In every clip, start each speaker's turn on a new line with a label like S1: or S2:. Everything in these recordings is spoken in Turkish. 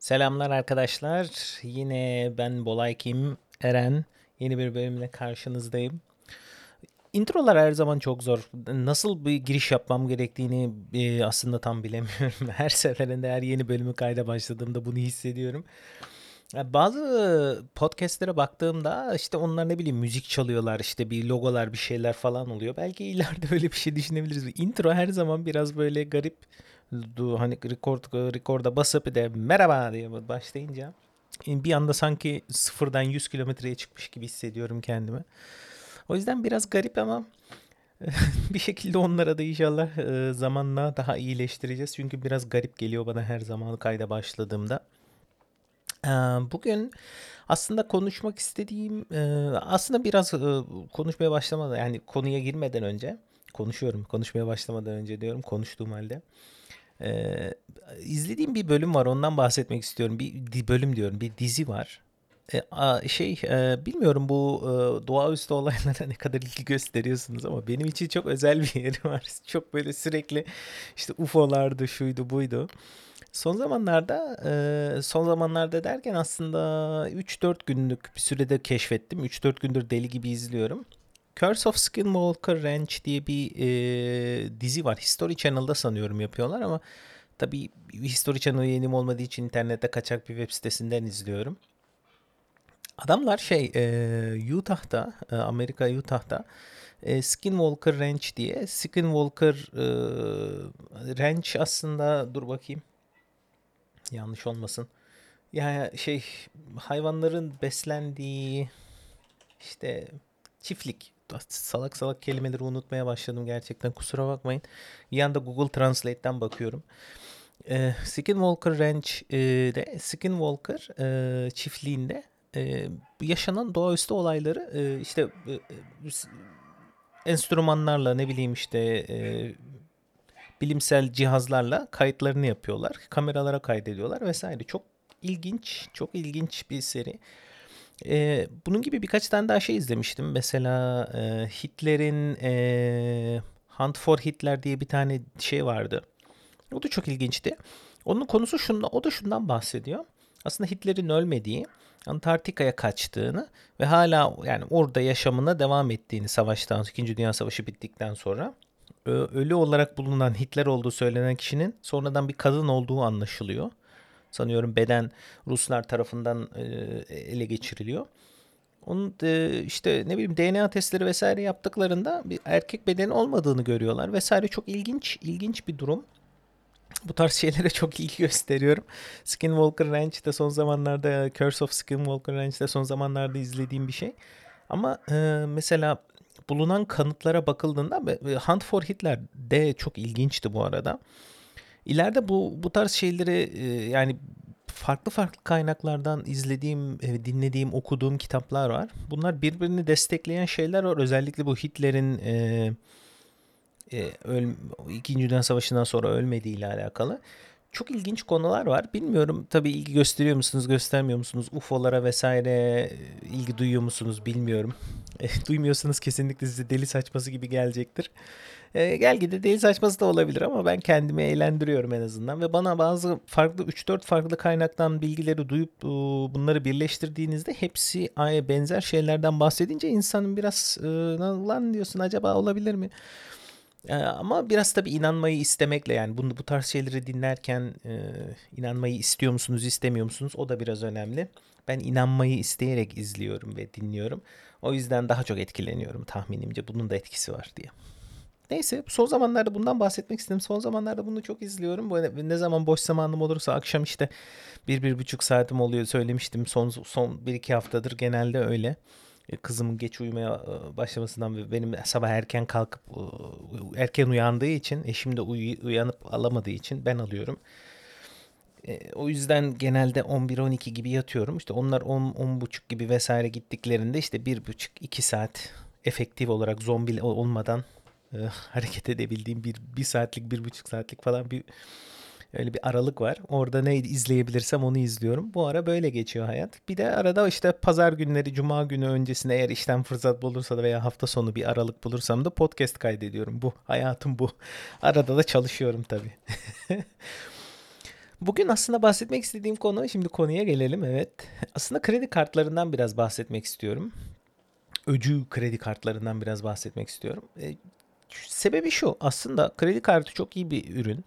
S1: Selamlar arkadaşlar. Yine ben Bolay Kim Eren. Yeni bir bölümle karşınızdayım. Introlar her zaman çok zor. Nasıl bir giriş yapmam gerektiğini e, aslında tam bilemiyorum. Her seferinde her yeni bölümü kayda başladığımda bunu hissediyorum. Bazı podcastlere baktığımda işte onlar ne bileyim müzik çalıyorlar işte bir logolar bir şeyler falan oluyor. Belki ileride öyle bir şey düşünebiliriz. Intro her zaman biraz böyle garip. Hani record, record'a basıp de merhaba diye başlayınca bir anda sanki sıfırdan 100 kilometreye çıkmış gibi hissediyorum kendimi. O yüzden biraz garip ama bir şekilde onlara da inşallah e, zamanla daha iyileştireceğiz. Çünkü biraz garip geliyor bana her zaman kayda başladığımda. Ee, Bugün aslında konuşmak istediğim e, aslında biraz e, konuşmaya başlamadan yani konuya girmeden önce konuşuyorum. Konuşmaya başlamadan önce diyorum konuştuğum halde. Ee, izlediğim bir bölüm var ondan bahsetmek istiyorum. Bir bölüm diyorum bir dizi var. E, şey e, bilmiyorum bu e, doğaüstü olaylara ne kadar ilgi gösteriyorsunuz ama benim için çok özel bir yeri var. Çok böyle sürekli işte UFO'lardı şuydu buydu. Son zamanlarda son zamanlarda derken aslında üç dört günlük bir sürede keşfettim. Üç dört gündür deli gibi izliyorum. Curse of Skinwalker Ranch diye bir e, dizi var. History Channel'da sanıyorum yapıyorlar ama tabii History Channel yenim olmadığı için internette kaçak bir web sitesinden izliyorum. Adamlar şey e, Utah'ta, e, Amerika Utah'ta e, Skinwalker Ranch diye. Skinwalker e, Ranch aslında dur bakayım yanlış olmasın. Ya şey hayvanların beslendiği işte çiftlik. Salak salak kelimeleri unutmaya başladım gerçekten kusura bakmayın. Bir anda Google Translate'ten bakıyorum. Ee, Skinwalker Ranch'de Skinwalker e, çiftliğinde e, yaşanan doğaüstü olayları e, işte e, e, enstrümanlarla ne bileyim işte e, bilimsel cihazlarla kayıtlarını yapıyorlar. Kameralara kaydediyorlar vesaire. Çok ilginç, çok ilginç bir seri. Ee, bunun gibi birkaç tane daha şey izlemiştim. Mesela e, Hitler'in e, Hunt for Hitler diye bir tane şey vardı. O da çok ilginçti. Onun konusu şunda, o da şundan bahsediyor. Aslında Hitler'in ölmediği, Antarktika'ya kaçtığını ve hala yani orada yaşamına devam ettiğini savaştan, İkinci Dünya Savaşı bittikten sonra ölü olarak bulunan Hitler olduğu söylenen kişinin sonradan bir kadın olduğu anlaşılıyor. Sanıyorum beden Ruslar tarafından e, ele geçiriliyor. Onun e, işte ne bileyim DNA testleri vesaire yaptıklarında bir erkek bedeni olmadığını görüyorlar vesaire çok ilginç ilginç bir durum. Bu tarz şeylere çok ilgi gösteriyorum. Skinwalker Ranch'te son zamanlarda Curse of Skinwalker Ranch'te son zamanlarda izlediğim bir şey. Ama e, mesela bulunan kanıtlara bakıldığında Hunt for Hitler de çok ilginçti bu arada. İleride bu bu tarz şeyleri e, yani farklı farklı kaynaklardan izlediğim, e, dinlediğim, okuduğum kitaplar var. Bunlar birbirini destekleyen şeyler var. Özellikle bu Hitler'in e, e, öl, İkinci Dünya Savaşı'ndan sonra ölmediği ile alakalı. Çok ilginç konular var. Bilmiyorum tabii ilgi gösteriyor musunuz, göstermiyor musunuz? UFO'lara vesaire e, ilgi duyuyor musunuz bilmiyorum. Duymuyorsanız kesinlikle size deli saçması gibi gelecektir. E, gel gide deli saçması da olabilir ama ben kendimi eğlendiriyorum en azından. Ve bana bazı farklı üç dört farklı kaynaktan bilgileri duyup e, bunları birleştirdiğinizde hepsi benzer şeylerden bahsedince insanın biraz e, lan diyorsun acaba olabilir mi? Eee, ama biraz tabii inanmayı istemekle yani bunu bu tarz şeyleri dinlerken eee, inanmayı istiyor musunuz, istemiyor musunuz? O da biraz önemli. Ben inanmayı isteyerek izliyorum ve dinliyorum. O yüzden daha çok etkileniyorum tahminimce. Bunun da etkisi var diye. Neyse son zamanlarda bundan bahsetmek istedim. Son zamanlarda bunu çok izliyorum. Böyle ne zaman boş zamanım olursa akşam işte bir, bir buçuk saatim oluyor söylemiştim. Son, son bir iki haftadır genelde öyle. E, Kızımın geç uyumaya e, başlamasından ve benim sabah erken kalkıp e, erken uyandığı için eşim de uyu- uyanıp alamadığı için ben alıyorum. O yüzden genelde 11-12 gibi yatıyorum. İşte onlar 10 buçuk gibi vesaire gittiklerinde işte bir buçuk iki saat efektif olarak zombi ol- olmadan e, hareket edebildiğim bir, bir saatlik bir buçuk saatlik falan bir öyle bir aralık var. Orada ne izleyebilirsem onu izliyorum. Bu ara böyle geçiyor hayat. Bir de arada işte pazar günleri, cuma günü öncesinde eğer işten fırsat bulursa da veya hafta sonu bir aralık bulursam da podcast kaydediyorum. Bu hayatım bu. Arada da çalışıyorum tabii. Bugün aslında bahsetmek istediğim konu, şimdi konuya gelelim evet. Aslında kredi kartlarından biraz bahsetmek istiyorum. Öcü kredi kartlarından biraz bahsetmek istiyorum. E, sebebi şu, aslında kredi kartı çok iyi bir ürün.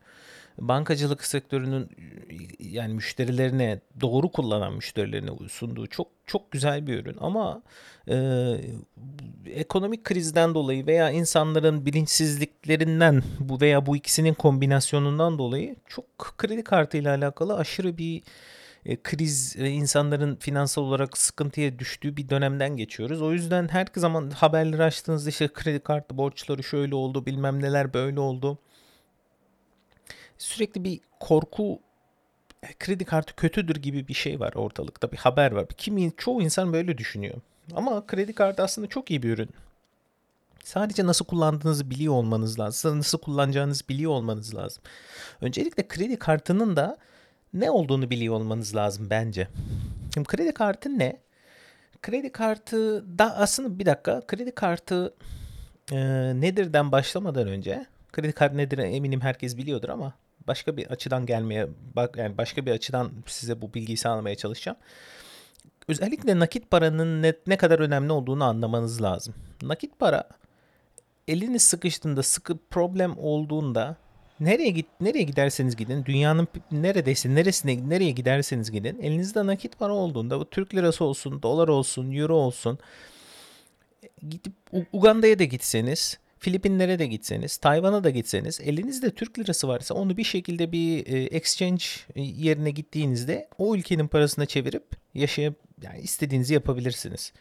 S1: Bankacılık sektörünün yani müşterilerine doğru kullanan müşterilerine sunduğu çok çok güzel bir ürün. Ama e, ekonomik krizden dolayı veya insanların bilinçsizliklerinden bu veya bu ikisinin kombinasyonundan dolayı çok kredi kartı ile alakalı aşırı bir kriz e, insanların finansal olarak sıkıntıya düştüğü bir dönemden geçiyoruz. O yüzden her zaman haberleri açtığınızda işte kredi kartı borçları şöyle oldu bilmem neler böyle oldu sürekli bir korku e, kredi kartı kötüdür gibi bir şey var ortalıkta bir haber var. Kimi çoğu insan böyle düşünüyor. Ama kredi kartı aslında çok iyi bir ürün. Sadece nasıl kullandığınızı biliyor olmanız lazım. Nasıl kullanacağınızı biliyor olmanız lazım. Öncelikle kredi kartının da ne olduğunu biliyor olmanız lazım bence. Şimdi kredi kartı ne? Kredi kartı da aslında bir dakika kredi kartı e, nedirden başlamadan önce kredi kartı nedir eminim herkes biliyordur ama başka bir açıdan gelmeye bak yani başka bir açıdan size bu bilgiyi sağlamaya çalışacağım. Özellikle nakit paranın ne, ne kadar önemli olduğunu anlamanız lazım. Nakit para eliniz sıkıştığında, sıkı problem olduğunda nereye git nereye giderseniz gidin, dünyanın neredeyse neresine nereye giderseniz gidin, elinizde nakit para olduğunda bu Türk lirası olsun, dolar olsun, euro olsun gidip Uganda'ya da gitseniz Filipinlere de gitseniz, Tayvan'a da gitseniz elinizde Türk lirası varsa onu bir şekilde bir e, exchange yerine gittiğinizde o ülkenin parasına çevirip yaşayıp yani istediğinizi yapabilirsiniz.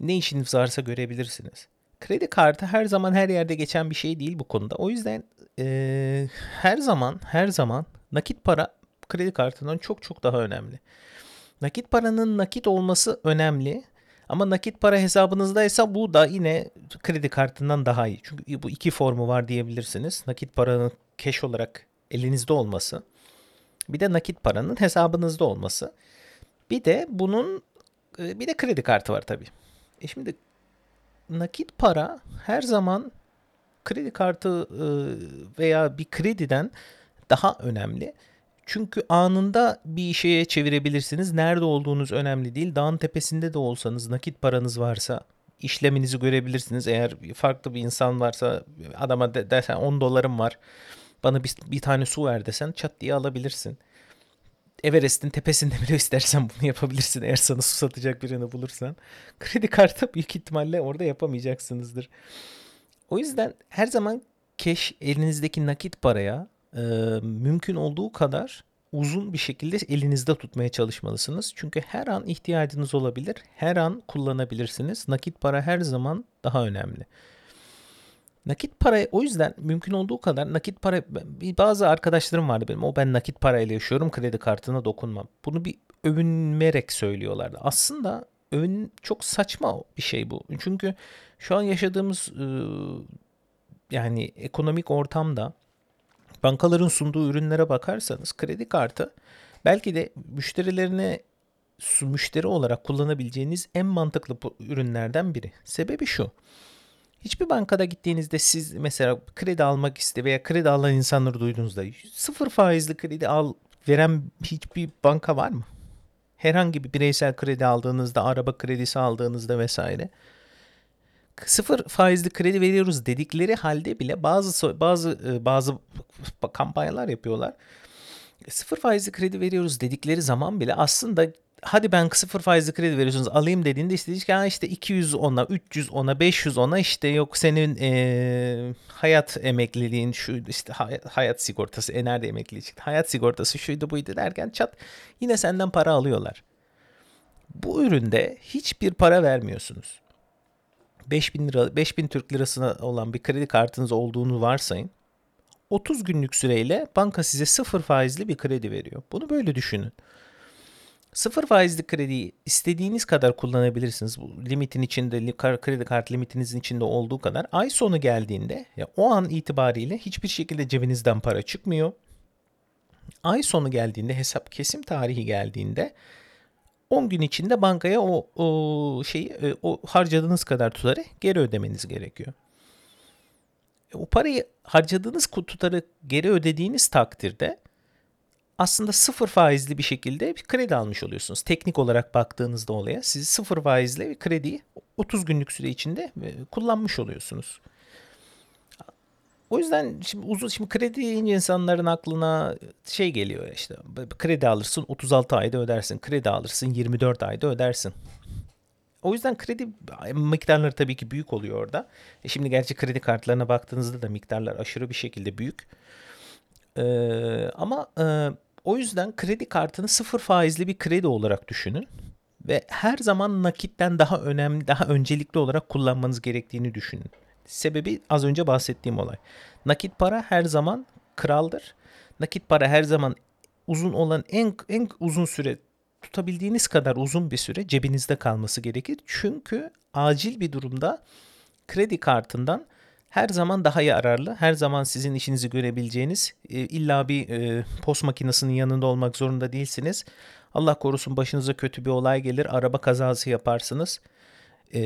S1: Ne işiniz varsa görebilirsiniz. Kredi kartı her zaman her yerde geçen bir şey değil bu konuda. O yüzden e, her zaman her zaman nakit para kredi kartından çok çok daha önemli. Nakit paranın nakit olması önemli ama nakit para hesabınızdaysa bu da yine kredi kartından daha iyi. Çünkü bu iki formu var diyebilirsiniz. Nakit paranın cash olarak elinizde olması. Bir de nakit paranın hesabınızda olması. Bir de bunun e, bir de kredi kartı var tabii. E şimdi nakit para her zaman kredi kartı e, veya bir krediden daha önemli. Çünkü anında bir şeye çevirebilirsiniz. Nerede olduğunuz önemli değil. Dağın tepesinde de olsanız nakit paranız varsa işleminizi görebilirsiniz. Eğer farklı bir insan varsa adama de, desen 10 dolarım var. Bana bir, bir tane su ver desen çat diye alabilirsin. Everest'in tepesinde bile istersen bunu yapabilirsin eğer sana su satacak birini bulursan. Kredi kartı büyük ihtimalle orada yapamayacaksınızdır. O yüzden her zaman cash elinizdeki nakit paraya e, mümkün olduğu kadar uzun bir şekilde elinizde tutmaya çalışmalısınız. Çünkü her an ihtiyacınız olabilir. Her an kullanabilirsiniz. Nakit para her zaman daha önemli. Nakit para o yüzden mümkün olduğu kadar nakit para bazı arkadaşlarım vardı benim. O ben nakit parayla yaşıyorum. Kredi kartına dokunmam. Bunu bir övünmerek söylüyorlardı. Aslında övün çok saçma bir şey bu. Çünkü şu an yaşadığımız yani ekonomik ortamda bankaların sunduğu ürünlere bakarsanız kredi kartı belki de müşterilerine müşteri olarak kullanabileceğiniz en mantıklı ürünlerden biri. Sebebi şu. Hiçbir bankada gittiğinizde siz mesela kredi almak iste veya kredi alan insanları duyduğunuzda sıfır faizli kredi al veren hiçbir banka var mı? Herhangi bir bireysel kredi aldığınızda, araba kredisi aldığınızda vesaire sıfır faizli kredi veriyoruz dedikleri halde bile bazı bazı e, bazı kampanyalar yapıyorlar. Sıfır faizli kredi veriyoruz dedikleri zaman bile aslında hadi ben sıfır faizli kredi veriyorsunuz alayım dediğinde işte işte, işte 200 ona 300 ona 500 ona işte yok senin e, hayat emekliliğin şu işte hayat, hayat sigortası e nerede emeklilik hayat sigortası şuydu buydu derken çat yine senden para alıyorlar. Bu üründe hiçbir para vermiyorsunuz. 5000 lira 5000 Türk lirasına olan bir kredi kartınız olduğunu varsayın. 30 günlük süreyle banka size sıfır faizli bir kredi veriyor. Bunu böyle düşünün. Sıfır faizli krediyi istediğiniz kadar kullanabilirsiniz. Bu limitin içinde, kredi kart limitinizin içinde olduğu kadar. Ay sonu geldiğinde ya o an itibariyle hiçbir şekilde cebinizden para çıkmıyor. Ay sonu geldiğinde, hesap kesim tarihi geldiğinde 10 gün içinde bankaya o, o şeyi e, o harcadığınız kadar tutarı geri ödemeniz gerekiyor. E, o parayı harcadığınız tutarı geri ödediğiniz takdirde aslında sıfır faizli bir şekilde bir kredi almış oluyorsunuz. Teknik olarak baktığınızda olaya siz sıfır faizle bir krediyi 30 günlük süre içinde e, kullanmış oluyorsunuz. O yüzden şimdi uzun şimdi kredi deyince insanların aklına şey geliyor işte kredi alırsın 36 ayda ödersin. Kredi alırsın 24 ayda ödersin. O yüzden kredi miktarları tabii ki büyük oluyor orada. E şimdi gerçi kredi kartlarına baktığınızda da miktarlar aşırı bir şekilde büyük. Ee, ama e, o yüzden kredi kartını sıfır faizli bir kredi olarak düşünün ve her zaman nakitten daha önemli, daha öncelikli olarak kullanmanız gerektiğini düşünün. Sebebi az önce bahsettiğim olay. Nakit para her zaman kraldır. Nakit para her zaman uzun olan en en uzun süre tutabildiğiniz kadar uzun bir süre cebinizde kalması gerekir. Çünkü acil bir durumda kredi kartından her zaman daha yararlı, her zaman sizin işinizi görebileceğiniz, e, illa bir e, post makinesinin yanında olmak zorunda değilsiniz. Allah korusun başınıza kötü bir olay gelir, araba kazası yaparsınız. E,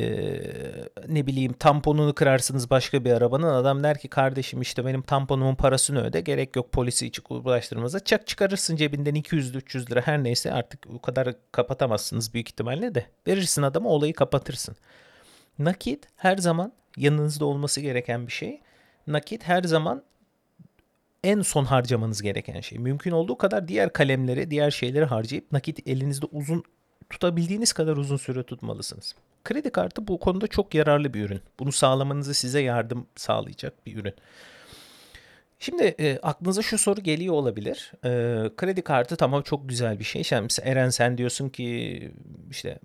S1: ne bileyim tamponunu kırarsınız başka bir arabanın. Adam der ki kardeşim işte benim tamponumun parasını öde. Gerek yok polisi hiç ulaştırmanıza. Çak çıkarırsın cebinden 200-300 lira her neyse artık o kadar kapatamazsınız büyük ihtimalle de. Verirsin adama olayı kapatırsın. Nakit her zaman yanınızda olması gereken bir şey. Nakit her zaman en son harcamanız gereken şey. Mümkün olduğu kadar diğer kalemleri, diğer şeyleri harcayıp nakit elinizde uzun tutabildiğiniz kadar uzun süre tutmalısınız. Kredi kartı bu konuda çok yararlı bir ürün. Bunu sağlamanızı size yardım sağlayacak bir ürün. Şimdi e, aklınıza şu soru geliyor olabilir. E, kredi kartı tamam çok güzel bir şey. Yani mesela Eren sen diyorsun ki işte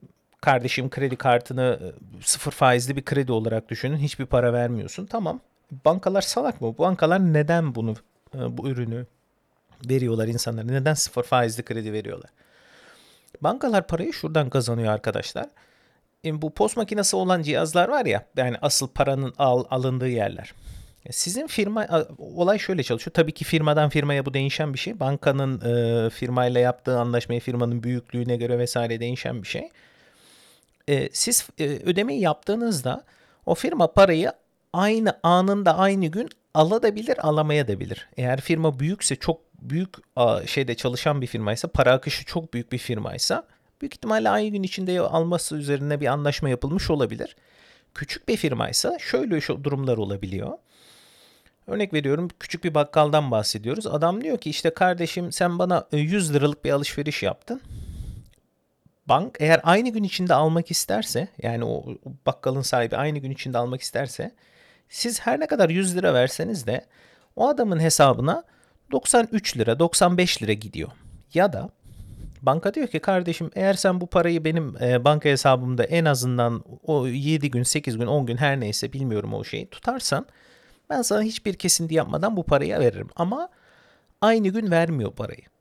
S1: kardeşim kredi kartını e, sıfır faizli bir kredi olarak düşünün. Hiçbir para vermiyorsun. Tamam. Bankalar salak mı? Bankalar neden bunu e, bu ürünü veriyorlar insanlara? Neden sıfır faizli kredi veriyorlar? Bankalar parayı şuradan kazanıyor arkadaşlar. E, bu post makinesi olan cihazlar var ya yani asıl paranın al, alındığı yerler. Sizin firma olay şöyle çalışıyor. Tabii ki firmadan firmaya bu değişen bir şey. Bankanın e, firmayla yaptığı anlaşmaya firmanın büyüklüğüne göre vesaire değişen bir şey e, siz e, ödemeyi yaptığınızda o firma parayı aynı anında aynı gün alabilir alamaya da bilir. Eğer firma büyükse çok büyük şeyde çalışan bir firmaysa para akışı çok büyük bir firmaysa büyük ihtimalle aynı gün içinde alması üzerine bir anlaşma yapılmış olabilir. Küçük bir firmaysa şöyle durumlar olabiliyor. Örnek veriyorum küçük bir bakkaldan bahsediyoruz. Adam diyor ki işte kardeşim sen bana 100 liralık bir alışveriş yaptın bank eğer aynı gün içinde almak isterse yani o bakkalın sahibi aynı gün içinde almak isterse siz her ne kadar 100 lira verseniz de o adamın hesabına 93 lira 95 lira gidiyor. Ya da banka diyor ki kardeşim eğer sen bu parayı benim e, banka hesabımda en azından o 7 gün 8 gün 10 gün her neyse bilmiyorum o şeyi tutarsan ben sana hiçbir kesinti yapmadan bu parayı veririm. Ama aynı gün vermiyor parayı.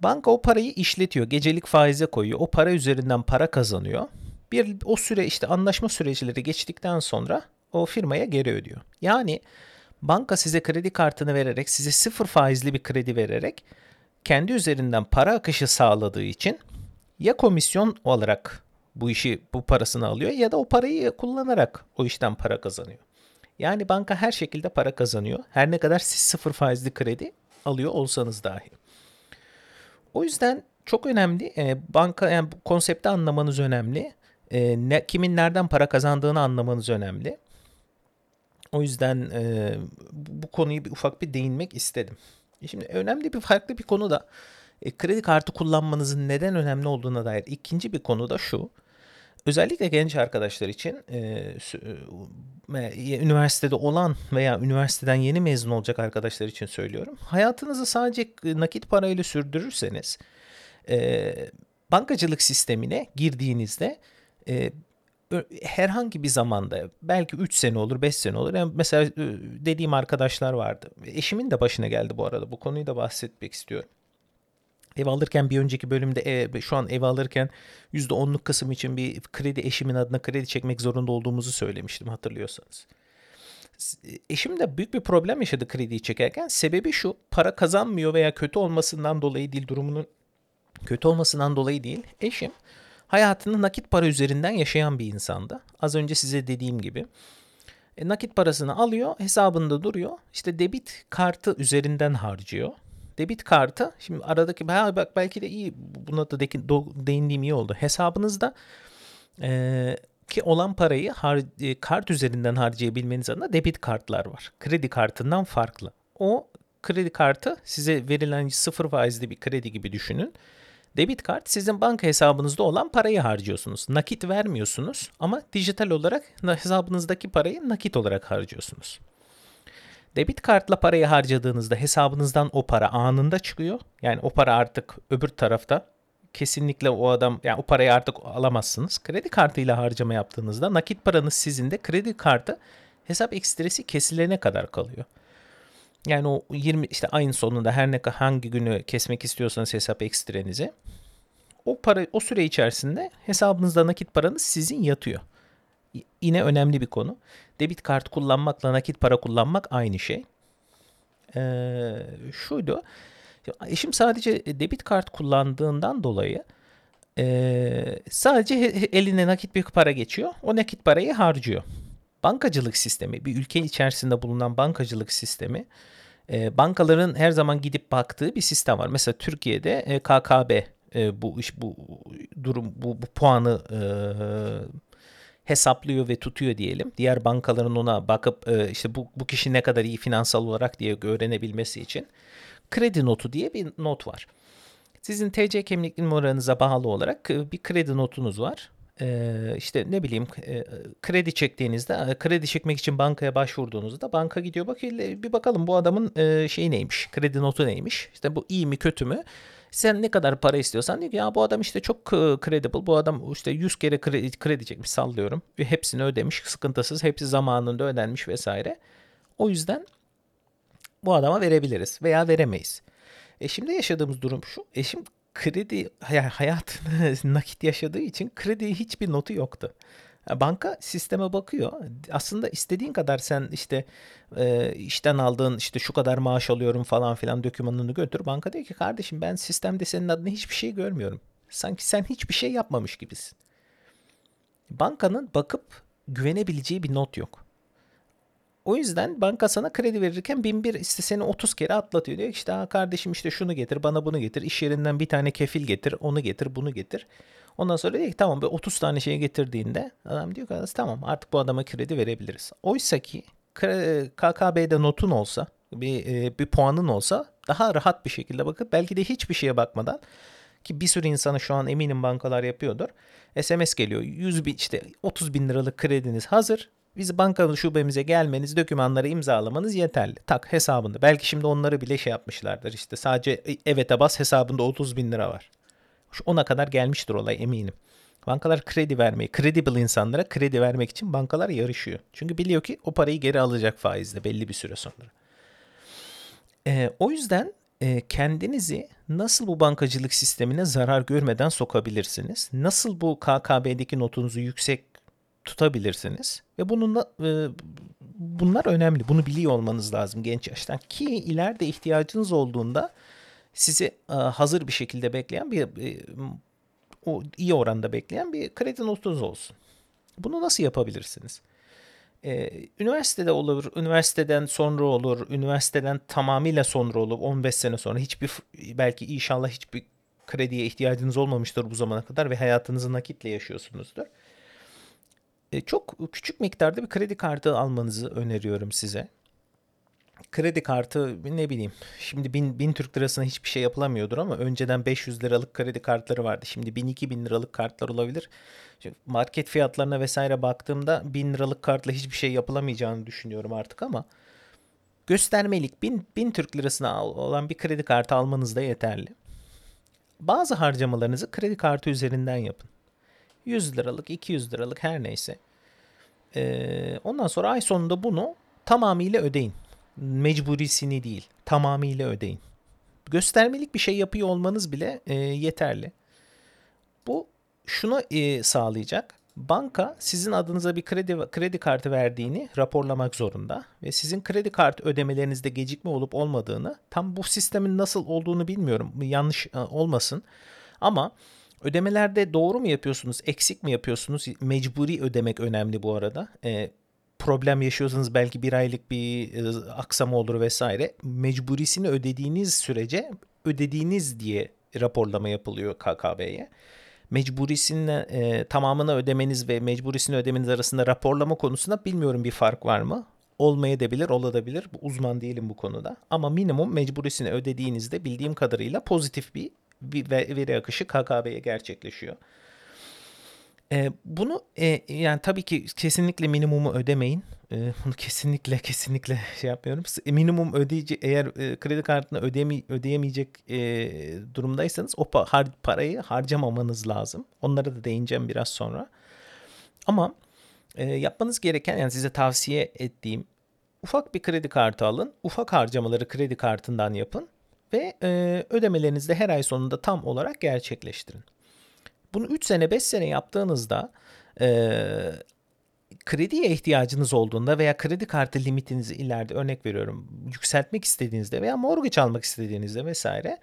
S1: Banka o parayı işletiyor. Gecelik faize koyuyor. O para üzerinden para kazanıyor. Bir o süre işte anlaşma süreçleri geçtikten sonra o firmaya geri ödüyor. Yani banka size kredi kartını vererek size sıfır faizli bir kredi vererek kendi üzerinden para akışı sağladığı için ya komisyon olarak bu işi bu parasını alıyor ya da o parayı kullanarak o işten para kazanıyor. Yani banka her şekilde para kazanıyor. Her ne kadar siz sıfır faizli kredi alıyor olsanız dahi. O yüzden çok önemli. E, banka yani bu konsepti anlamanız önemli. E, ne, kimin nereden para kazandığını anlamanız önemli. O yüzden e, bu konuyu bir ufak bir değinmek istedim. E, şimdi önemli bir farklı bir konu da e, kredi kartı kullanmanızın neden önemli olduğuna dair ikinci bir konu da şu. Özellikle genç arkadaşlar için e, üniversitede olan veya üniversiteden yeni mezun olacak arkadaşlar için söylüyorum. Hayatınızı sadece nakit parayla sürdürürseniz e, bankacılık sistemine girdiğinizde e, herhangi bir zamanda belki 3 sene olur 5 sene olur. Yani mesela dediğim arkadaşlar vardı. Eşimin de başına geldi bu arada. Bu konuyu da bahsetmek istiyorum. Ev alırken bir önceki bölümde ev, şu an ev alırken %10'luk kısım için bir kredi eşimin adına kredi çekmek zorunda olduğumuzu söylemiştim hatırlıyorsanız. Eşim de büyük bir problem yaşadı krediyi çekerken. Sebebi şu para kazanmıyor veya kötü olmasından dolayı değil durumunun kötü olmasından dolayı değil. Eşim hayatını nakit para üzerinden yaşayan bir insandı. Az önce size dediğim gibi. E, nakit parasını alıyor hesabında duruyor. İşte debit kartı üzerinden harcıyor debit kartı şimdi aradaki ha, bak belki de iyi buna da değindiğim iyi oldu. Hesabınızda e, ki olan parayı har, e, kart üzerinden harcayabilmeniz adına debit kartlar var. Kredi kartından farklı. O kredi kartı size verilen sıfır faizli bir kredi gibi düşünün. Debit kart sizin banka hesabınızda olan parayı harcıyorsunuz. Nakit vermiyorsunuz ama dijital olarak hesabınızdaki parayı nakit olarak harcıyorsunuz. Debit kartla parayı harcadığınızda hesabınızdan o para anında çıkıyor. Yani o para artık öbür tarafta kesinlikle o adam yani o parayı artık alamazsınız. Kredi kartıyla harcama yaptığınızda nakit paranız sizin de kredi kartı hesap ekstresi kesilene kadar kalıyor. Yani o 20 işte ayın sonunda her ne hangi günü kesmek istiyorsanız hesap ekstrenizi o para o süre içerisinde hesabınızda nakit paranız sizin yatıyor. Yine önemli bir konu. Debit kart kullanmakla nakit para kullanmak aynı şey. Ee, şuydu. Eşim sadece debit kart kullandığından dolayı e, sadece eline nakit bir para geçiyor. O nakit parayı harcıyor. Bankacılık sistemi, bir ülke içerisinde bulunan bankacılık sistemi e, bankaların her zaman gidip baktığı bir sistem var. Mesela Türkiye'de e, KKB e, bu iş bu durum bu, bu puanı e, hesaplıyor ve tutuyor diyelim. Diğer bankaların ona bakıp e, işte bu, bu kişi ne kadar iyi finansal olarak diye öğrenebilmesi için kredi notu diye bir not var. Sizin TC kimlik numaranıza bağlı olarak e, bir kredi notunuz var. Ee, işte ne bileyim e, kredi çektiğinizde kredi çekmek için bankaya başvurduğunuzda banka gidiyor bakıyor bir bakalım bu adamın şeyi neymiş kredi notu neymiş işte bu iyi mi kötü mü sen ne kadar para istiyorsan diyor ki ya bu adam işte çok credible bu adam işte 100 kere kredi, kredi çekmiş sallıyorum ve hepsini ödemiş sıkıntısız hepsi zamanında ödenmiş vesaire o yüzden bu adama verebiliriz veya veremeyiz. E şimdi yaşadığımız durum şu. Eşim kredi hayatını nakit yaşadığı için kredi hiçbir notu yoktu. Banka sisteme bakıyor. Aslında istediğin kadar sen işte e, işten aldığın işte şu kadar maaş alıyorum falan filan dokümanını götür. Banka diyor ki kardeşim ben sistemde senin adına hiçbir şey görmüyorum. Sanki sen hiçbir şey yapmamış gibisin. Bankanın bakıp güvenebileceği bir not yok. O yüzden banka sana kredi verirken bin bir işte seni 30 kere atlatıyor. Diyor işte ha kardeşim işte şunu getir bana bunu getir. iş yerinden bir tane kefil getir onu getir bunu getir. Ondan sonra diyor ki tamam be 30 tane şey getirdiğinde adam diyor ki tamam artık bu adama kredi verebiliriz. Oysa ki KKB'de notun olsa bir, e, bir puanın olsa daha rahat bir şekilde bakıp belki de hiçbir şeye bakmadan ki bir sürü insanı şu an eminim bankalar yapıyordur. SMS geliyor 100 bin işte 30 bin liralık krediniz hazır biz banka şubemize gelmeniz, dokümanları imzalamanız yeterli. Tak hesabında. Belki şimdi onları bile şey yapmışlardır. İşte sadece e, evete bas hesabında 30 bin lira var. Ona kadar gelmiştir olay eminim. Bankalar kredi vermeyi, credible insanlara kredi vermek için bankalar yarışıyor. Çünkü biliyor ki o parayı geri alacak faizle belli bir süre sonra. Ee, o yüzden e, kendinizi nasıl bu bankacılık sistemine zarar görmeden sokabilirsiniz? Nasıl bu KKB'deki notunuzu yüksek tutabilirsiniz. Ve bununla e, bunlar önemli. Bunu biliyor olmanız lazım genç yaştan ki ileride ihtiyacınız olduğunda sizi e, hazır bir şekilde bekleyen bir e, o iyi oranda bekleyen bir kredi notunuz olsun. Bunu nasıl yapabilirsiniz? Ee, üniversitede olur, üniversiteden sonra olur, üniversiteden tamamıyla sonra olur, 15 sene sonra hiçbir belki inşallah hiçbir krediye ihtiyacınız olmamıştır bu zamana kadar ve hayatınızı nakitle yaşıyorsunuzdur. E, çok küçük miktarda bir kredi kartı almanızı öneriyorum size. Kredi kartı ne bileyim şimdi 1000, 1000 Türk lirasına hiçbir şey yapılamıyordur ama önceden 500 liralık kredi kartları vardı. Şimdi 1000-2000 liralık kartlar olabilir. Şimdi market fiyatlarına vesaire baktığımda 1000 liralık kartla hiçbir şey yapılamayacağını düşünüyorum artık ama göstermelik 1000, 1000 Türk lirasına olan bir kredi kartı almanız da yeterli. Bazı harcamalarınızı kredi kartı üzerinden yapın. 100 liralık, 200 liralık her neyse. Ee, ondan sonra ay sonunda bunu tamamıyla ödeyin. Mecburisini değil, tamamıyla ödeyin. Göstermelik bir şey yapıyor olmanız bile e, yeterli. Bu şunu e, sağlayacak. Banka sizin adınıza bir kredi kredi kartı verdiğini raporlamak zorunda ve sizin kredi kartı ödemelerinizde gecikme olup olmadığını tam bu sistemin nasıl olduğunu bilmiyorum. Yanlış e, olmasın. Ama Ödemelerde doğru mu yapıyorsunuz, eksik mi yapıyorsunuz? Mecburi ödemek önemli bu arada. E, problem yaşıyorsanız belki bir aylık bir e, aksama olur vesaire. Mecburisini ödediğiniz sürece ödediğiniz diye raporlama yapılıyor KKB'ye. Mecburisini e, tamamını ödemeniz ve mecburisini ödemeniz arasında raporlama konusunda bilmiyorum bir fark var mı? Olmayabilir, olabilir. Uzman değilim bu konuda. Ama minimum mecburisini ödediğinizde bildiğim kadarıyla pozitif bir, bir veri akışı KKB'ye gerçekleşiyor. E, bunu e, yani tabii ki kesinlikle minimumu ödemeyin. E, bunu kesinlikle kesinlikle şey yapmıyorum. Minimum ödeyici eğer e, kredi kartını ödeme, ödeyemeyecek e, durumdaysanız o pa, har, parayı harcamamanız lazım. Onlara da değineceğim biraz sonra. Ama e, yapmanız gereken yani size tavsiye ettiğim ufak bir kredi kartı alın. Ufak harcamaları kredi kartından yapın ve e, ödemelerinizi de her ay sonunda tam olarak gerçekleştirin. Bunu 3 sene 5 sene yaptığınızda e, krediye ihtiyacınız olduğunda veya kredi kartı limitinizi ileride örnek veriyorum yükseltmek istediğinizde veya mortgage almak istediğinizde vesaire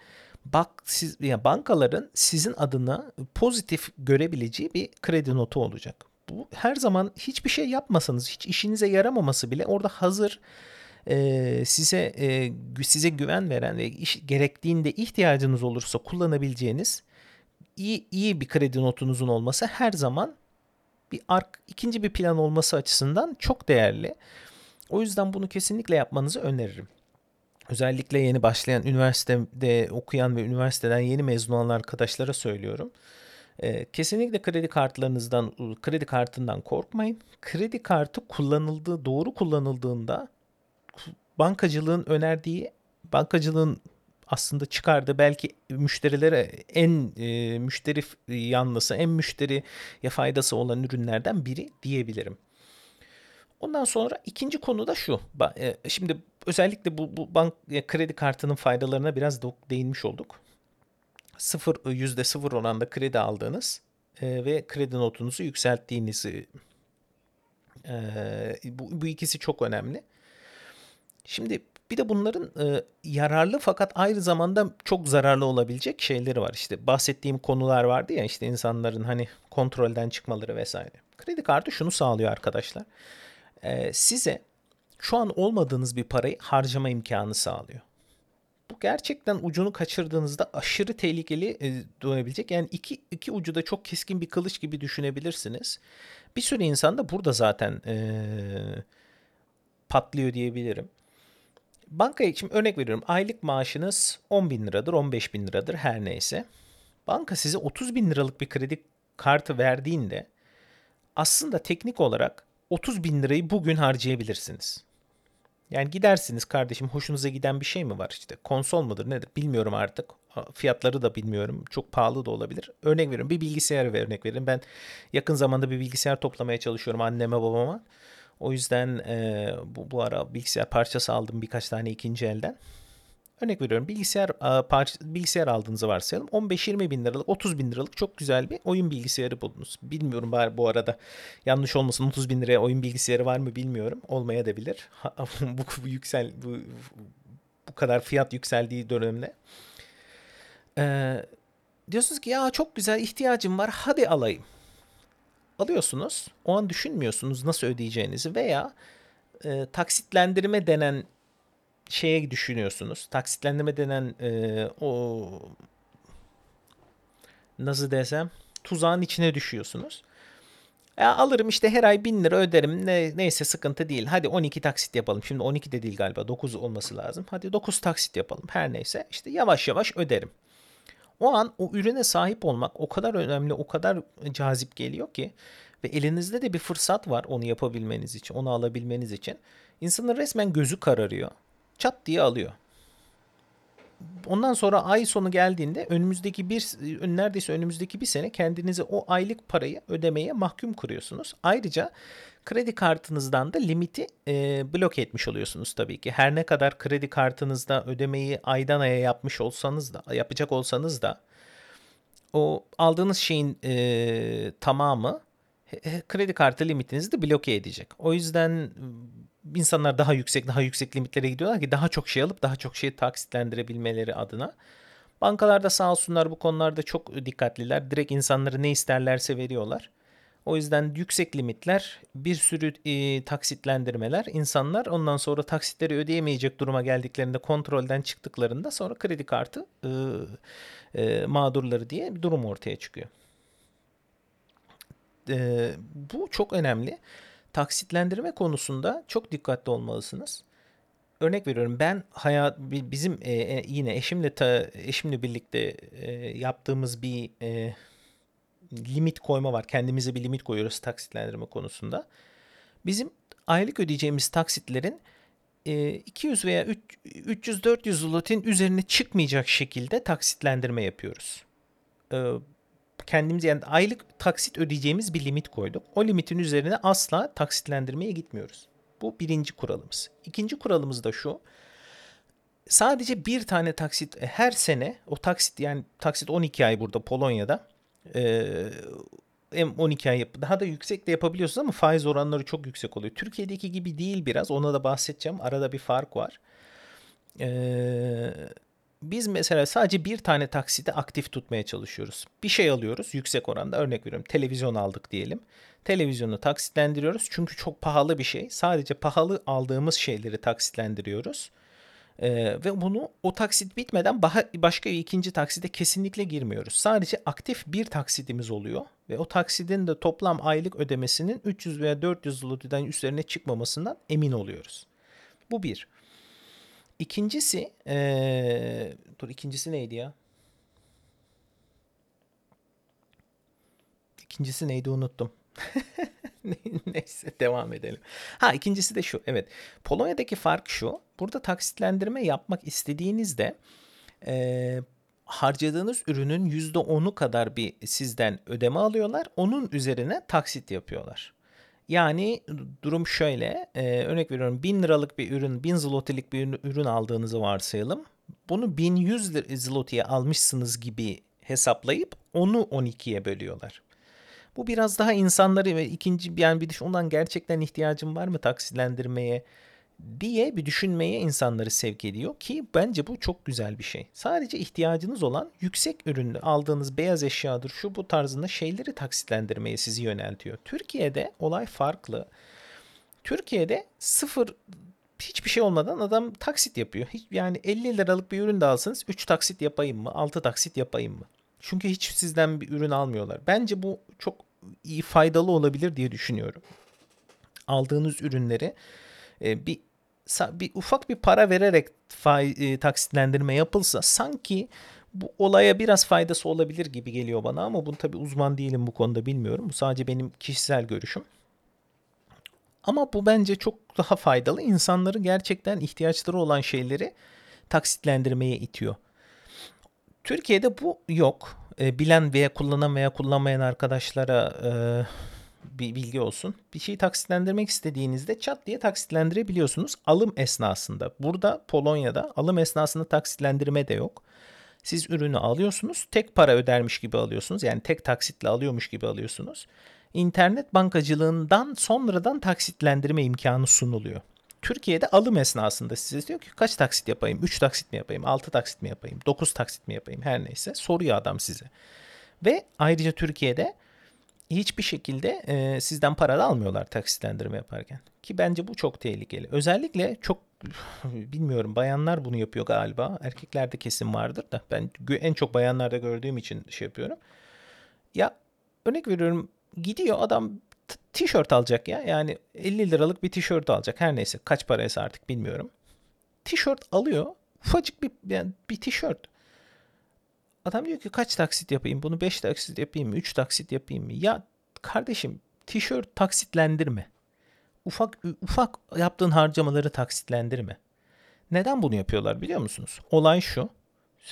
S1: bak siz yani bankaların sizin adına pozitif görebileceği bir kredi notu olacak. Bu her zaman hiçbir şey yapmasanız, hiç işinize yaramaması bile orada hazır e, size e, size güven veren ve iş, gerektiğinde ihtiyacınız olursa kullanabileceğiniz iyi iyi bir kredi notunuzun olması her zaman bir ark ikinci bir plan olması açısından çok değerli. O yüzden bunu kesinlikle yapmanızı öneririm. Özellikle yeni başlayan üniversitede okuyan ve üniversiteden yeni mezun olan arkadaşlara söylüyorum. Ee, kesinlikle kredi kartlarınızdan, kredi kartından korkmayın. Kredi kartı kullanıldığı, doğru kullanıldığında bankacılığın önerdiği, bankacılığın aslında çıkardı belki müşterilere en e, müşteri yanlısı, en müşteriye faydası olan ürünlerden biri diyebilirim. Ondan sonra ikinci konu da şu. E, şimdi özellikle bu, bu bank e, kredi kartının faydalarına biraz değinmiş olduk. Sıfır yüzde sıfır oranda kredi aldığınız e, ve kredi notunuzu yükselttiğinizi e, bu, bu ikisi çok önemli. Şimdi bir de bunların e, yararlı fakat aynı zamanda çok zararlı olabilecek şeyleri var. İşte bahsettiğim konular vardı ya işte insanların hani kontrolden çıkmaları vesaire. Kredi kartı şunu sağlıyor arkadaşlar. E, size şu an olmadığınız bir parayı harcama imkanı sağlıyor. Bu gerçekten ucunu kaçırdığınızda aşırı tehlikeli e, dönebilecek. Yani iki, iki ucu da çok keskin bir kılıç gibi düşünebilirsiniz. Bir sürü insan da burada zaten e, patlıyor diyebilirim. Bankaya için örnek veriyorum. Aylık maaşınız 10 bin liradır, 15 bin liradır her neyse. Banka size 30 bin liralık bir kredi kartı verdiğinde aslında teknik olarak 30 bin lirayı bugün harcayabilirsiniz. Yani gidersiniz kardeşim hoşunuza giden bir şey mi var işte konsol mudur nedir bilmiyorum artık fiyatları da bilmiyorum çok pahalı da olabilir. Örnek veriyorum bir bilgisayar ve örnek verin ben yakın zamanda bir bilgisayar toplamaya çalışıyorum anneme babama. O yüzden e, bu, bu ara bilgisayar parçası aldım birkaç tane ikinci elden. Örnek veriyorum bilgisayar parça, bilgisayar aldığınızı varsayalım. 15-20 bin liralık 30 bin liralık çok güzel bir oyun bilgisayarı buldunuz. Bilmiyorum bari bu arada yanlış olmasın 30 bin liraya oyun bilgisayarı var mı bilmiyorum. Olmaya da bilir. bu, bu yüksel bu, bu kadar fiyat yükseldiği dönemde. Ee, diyorsunuz ki ya çok güzel ihtiyacım var hadi alayım alıyorsunuz. O an düşünmüyorsunuz nasıl ödeyeceğinizi veya e, taksitlendirme denen şeye düşünüyorsunuz. Taksitlendirme denen e, o nasıl desem tuzağın içine düşüyorsunuz. Ya alırım işte her ay 1000 lira öderim. Ne, neyse sıkıntı değil. Hadi 12 taksit yapalım. Şimdi 12 de değil galiba. 9 olması lazım. Hadi 9 taksit yapalım. Her neyse. işte yavaş yavaş öderim. O an o ürüne sahip olmak o kadar önemli, o kadar cazip geliyor ki ve elinizde de bir fırsat var onu yapabilmeniz için, onu alabilmeniz için. İnsanın resmen gözü kararıyor. Çat diye alıyor. Ondan sonra ay sonu geldiğinde önümüzdeki bir neredeyse önümüzdeki bir sene kendinizi o aylık parayı ödemeye mahkum kuruyorsunuz. Ayrıca kredi kartınızdan da limiti e, blok etmiş oluyorsunuz tabii ki. Her ne kadar kredi kartınızda ödemeyi aydan aya yapmış olsanız da yapacak olsanız da o aldığınız şeyin e, tamamı kredi kartı limitinizi de bloke edecek. O yüzden insanlar daha yüksek daha yüksek limitlere gidiyorlar ki daha çok şey alıp daha çok şeyi taksitlendirebilmeleri adına. Bankalarda sağ olsunlar bu konularda çok dikkatliler. Direkt insanları ne isterlerse veriyorlar. O yüzden yüksek limitler, bir sürü e, taksitlendirmeler, insanlar ondan sonra taksitleri ödeyemeyecek duruma geldiklerinde, kontrolden çıktıklarında sonra kredi kartı e, e, mağdurları diye bir durum ortaya çıkıyor. E, bu çok önemli. Taksitlendirme konusunda çok dikkatli olmalısınız. Örnek veriyorum ben hayat bizim e, e, yine eşimle ta, eşimle birlikte e, yaptığımız bir e, limit koyma var. Kendimize bir limit koyuyoruz taksitlendirme konusunda. Bizim aylık ödeyeceğimiz taksitlerin 200 veya 300-400 zlotin üzerine çıkmayacak şekilde taksitlendirme yapıyoruz. Kendimiz yani aylık taksit ödeyeceğimiz bir limit koyduk. O limitin üzerine asla taksitlendirmeye gitmiyoruz. Bu birinci kuralımız. İkinci kuralımız da şu. Sadece bir tane taksit her sene o taksit yani taksit 12 ay burada Polonya'da hem 12 ay yap daha da yüksek de yapabiliyorsunuz ama faiz oranları çok yüksek oluyor. Türkiye'deki gibi değil biraz. Ona da bahsedeceğim. Arada bir fark var. Ee, biz mesela sadece bir tane taksidi aktif tutmaya çalışıyoruz. Bir şey alıyoruz yüksek oranda. Örnek veriyorum televizyon aldık diyelim. Televizyonu taksitlendiriyoruz çünkü çok pahalı bir şey. Sadece pahalı aldığımız şeyleri taksitlendiriyoruz. Ee, ve bunu o taksit bitmeden başka ikinci takside kesinlikle girmiyoruz. Sadece aktif bir taksidimiz oluyor ve o taksidin de toplam aylık ödemesinin 300 veya 400 zloty'den üzerine çıkmamasından emin oluyoruz. Bu bir. İkincisi, ee, dur ikincisi neydi ya? İkincisi neydi unuttum. Neyse devam edelim. Ha ikincisi de şu. Evet. Polonya'daki fark şu. Burada taksitlendirme yapmak istediğinizde e, harcadığınız ürünün %10'u kadar bir sizden ödeme alıyorlar. Onun üzerine taksit yapıyorlar. Yani durum şöyle. E, örnek veriyorum 1000 liralık bir ürün, 1000 zlotilik bir ürün aldığınızı varsayalım. Bunu 1100 zlotiye almışsınız gibi hesaplayıp onu 12'ye bölüyorlar. Bu biraz daha insanları ve ikinci yani bir düşün ondan gerçekten ihtiyacım var mı taksilendirmeye diye bir düşünmeye insanları sevk ediyor ki bence bu çok güzel bir şey. Sadece ihtiyacınız olan yüksek ürünlü aldığınız beyaz eşyadır şu bu tarzında şeyleri taksitlendirmeye sizi yöneltiyor. Türkiye'de olay farklı. Türkiye'de sıfır hiçbir şey olmadan adam taksit yapıyor. Hiç, yani 50 liralık bir ürün de alsanız 3 taksit yapayım mı? 6 taksit yapayım mı? Çünkü hiç sizden bir ürün almıyorlar. Bence bu çok iyi faydalı olabilir diye düşünüyorum. Aldığınız ürünleri e, bir bir ufak bir para vererek fay, e, taksitlendirme yapılsa sanki bu olaya biraz faydası olabilir gibi geliyor bana ama bunu tabii uzman değilim bu konuda bilmiyorum. Bu sadece benim kişisel görüşüm. Ama bu bence çok daha faydalı. İnsanları gerçekten ihtiyaçları olan şeyleri taksitlendirmeye itiyor. Türkiye'de bu yok. E, bilen veya kullanan veya kullanmayan arkadaşlara e, bir bilgi olsun. Bir şeyi taksitlendirmek istediğinizde çat diye taksitlendirebiliyorsunuz alım esnasında. Burada Polonya'da alım esnasında taksitlendirme de yok. Siz ürünü alıyorsunuz, tek para ödermiş gibi alıyorsunuz. Yani tek taksitle alıyormuş gibi alıyorsunuz. İnternet bankacılığından sonradan taksitlendirme imkanı sunuluyor. Türkiye'de alım esnasında size diyor ki kaç taksit yapayım? 3 taksit mi yapayım? 6 taksit mi yapayım? 9 taksit mi yapayım? Her neyse soruyor adam size. Ve ayrıca Türkiye'de hiçbir şekilde e, sizden para da almıyorlar taksitlendirme yaparken. Ki bence bu çok tehlikeli. Özellikle çok bilmiyorum bayanlar bunu yapıyor galiba. Erkeklerde kesin vardır da ben en çok bayanlarda gördüğüm için şey yapıyorum. Ya örnek veriyorum gidiyor adam tişört alacak ya. Yani 50 liralık bir tişört alacak. Her neyse kaç paraysa artık bilmiyorum. Tişört alıyor. Ufacık bir yani bir tişört. Adam diyor ki kaç taksit yapayım? Bunu 5 taksit yapayım mı? 3 taksit yapayım mı? Ya kardeşim tişört taksitlendirme. Ufak ufak yaptığın harcamaları taksitlendirme. Neden bunu yapıyorlar biliyor musunuz? Olay şu.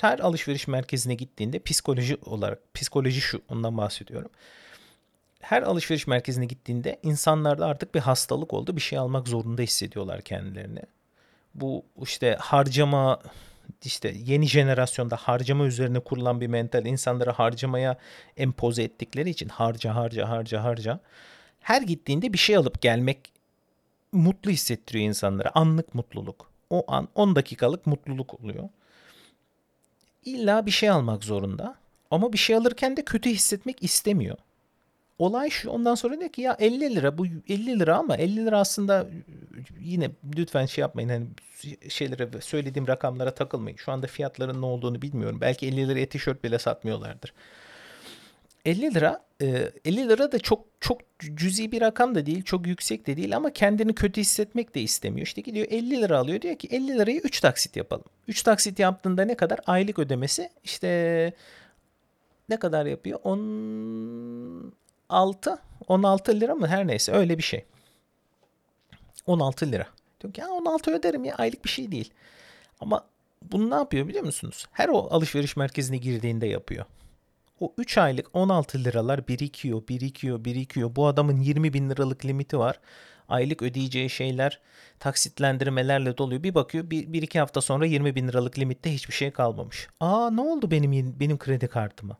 S1: Her alışveriş merkezine gittiğinde psikoloji olarak psikoloji şu ondan bahsediyorum her alışveriş merkezine gittiğinde insanlarda artık bir hastalık oldu. Bir şey almak zorunda hissediyorlar kendilerini. Bu işte harcama işte yeni jenerasyonda harcama üzerine kurulan bir mental insanları harcamaya empoze ettikleri için harca harca harca harca her gittiğinde bir şey alıp gelmek mutlu hissettiriyor insanlara. Anlık mutluluk. O an 10 dakikalık mutluluk oluyor. İlla bir şey almak zorunda. Ama bir şey alırken de kötü hissetmek istemiyor. Olay şu ondan sonra diyor ki ya 50 lira bu 50 lira ama 50 lira aslında yine lütfen şey yapmayın hani şeylere söylediğim rakamlara takılmayın. Şu anda fiyatların ne olduğunu bilmiyorum. Belki 50 liraya tişört bile satmıyorlardır. 50 lira 50 e, lira da çok çok cüzi bir rakam da değil, çok yüksek de değil ama kendini kötü hissetmek de istemiyor. İşte gidiyor 50 lira alıyor diyor ki 50 lirayı 3 taksit yapalım. 3 taksit yaptığında ne kadar? Aylık ödemesi işte ne kadar yapıyor? 16 16 lira mı her neyse öyle bir şey. 16 lira. Diyor ki ya 16 öderim ya aylık bir şey değil. Ama bunu ne yapıyor biliyor musunuz? Her o alışveriş merkezine girdiğinde yapıyor. O 3 aylık 16 liralar birikiyor, birikiyor, birikiyor. Bu adamın 20 bin liralık limiti var. Aylık ödeyeceği şeyler taksitlendirmelerle doluyor. Bir bakıyor bir, bir iki hafta sonra 20 bin liralık limitte hiçbir şey kalmamış. Aa ne oldu benim benim kredi kartıma?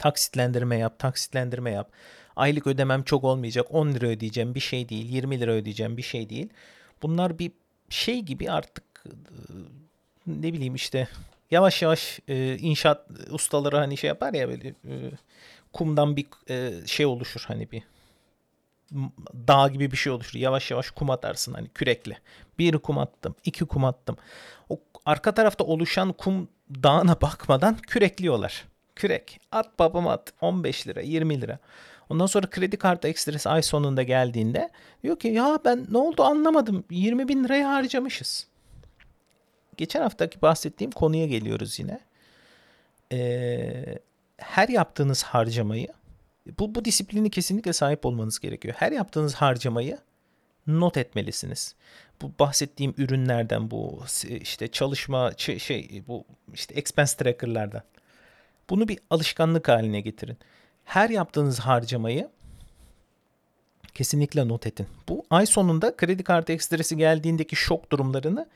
S1: Taksitlendirme yap, taksitlendirme yap. Aylık ödemem çok olmayacak. 10 lira ödeyeceğim bir şey değil. 20 lira ödeyeceğim bir şey değil. Bunlar bir şey gibi artık ne bileyim işte yavaş yavaş e, inşaat ustaları hani şey yapar ya böyle e, kumdan bir e, şey oluşur hani bir dağ gibi bir şey oluşur. Yavaş yavaş kum atarsın hani kürekle. Bir kum attım, iki kum attım. O arka tarafta oluşan kum dağına bakmadan kürekliyorlar. Kürek. At babam at. 15 lira, 20 lira. Ondan sonra kredi kartı ekstresi ay sonunda geldiğinde diyor ki ya ben ne oldu anlamadım. 20 bin lirayı harcamışız geçen haftaki bahsettiğim konuya geliyoruz yine. Ee, her yaptığınız harcamayı bu, bu disiplini kesinlikle sahip olmanız gerekiyor. Her yaptığınız harcamayı not etmelisiniz. Bu bahsettiğim ürünlerden bu işte çalışma şey bu işte expense tracker'lardan. Bunu bir alışkanlık haline getirin. Her yaptığınız harcamayı kesinlikle not edin. Bu ay sonunda kredi kartı ekstresi geldiğindeki şok durumlarını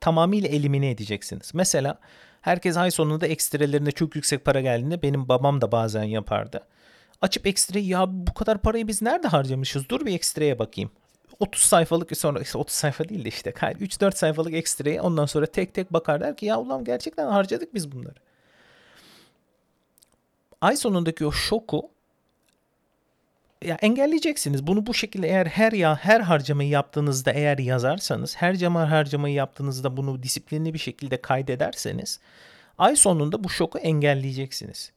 S1: tamamıyla elimine edeceksiniz. Mesela herkes ay sonunda ekstrelerinde çok yüksek para geldiğinde benim babam da bazen yapardı. Açıp ekstreyi ya bu kadar parayı biz nerede harcamışız? Dur bir ekstreye bakayım. 30 sayfalık sonra 30 sayfa değil de işte 3-4 sayfalık ekstreye ondan sonra tek tek bakar der ki ya ulan gerçekten harcadık biz bunları. Ay sonundaki o şoku ya engelleyeceksiniz. Bunu bu şekilde eğer her ya her harcamayı yaptığınızda eğer yazarsanız, her cama harcamayı yaptığınızda bunu disiplinli bir şekilde kaydederseniz ay sonunda bu şoku engelleyeceksiniz.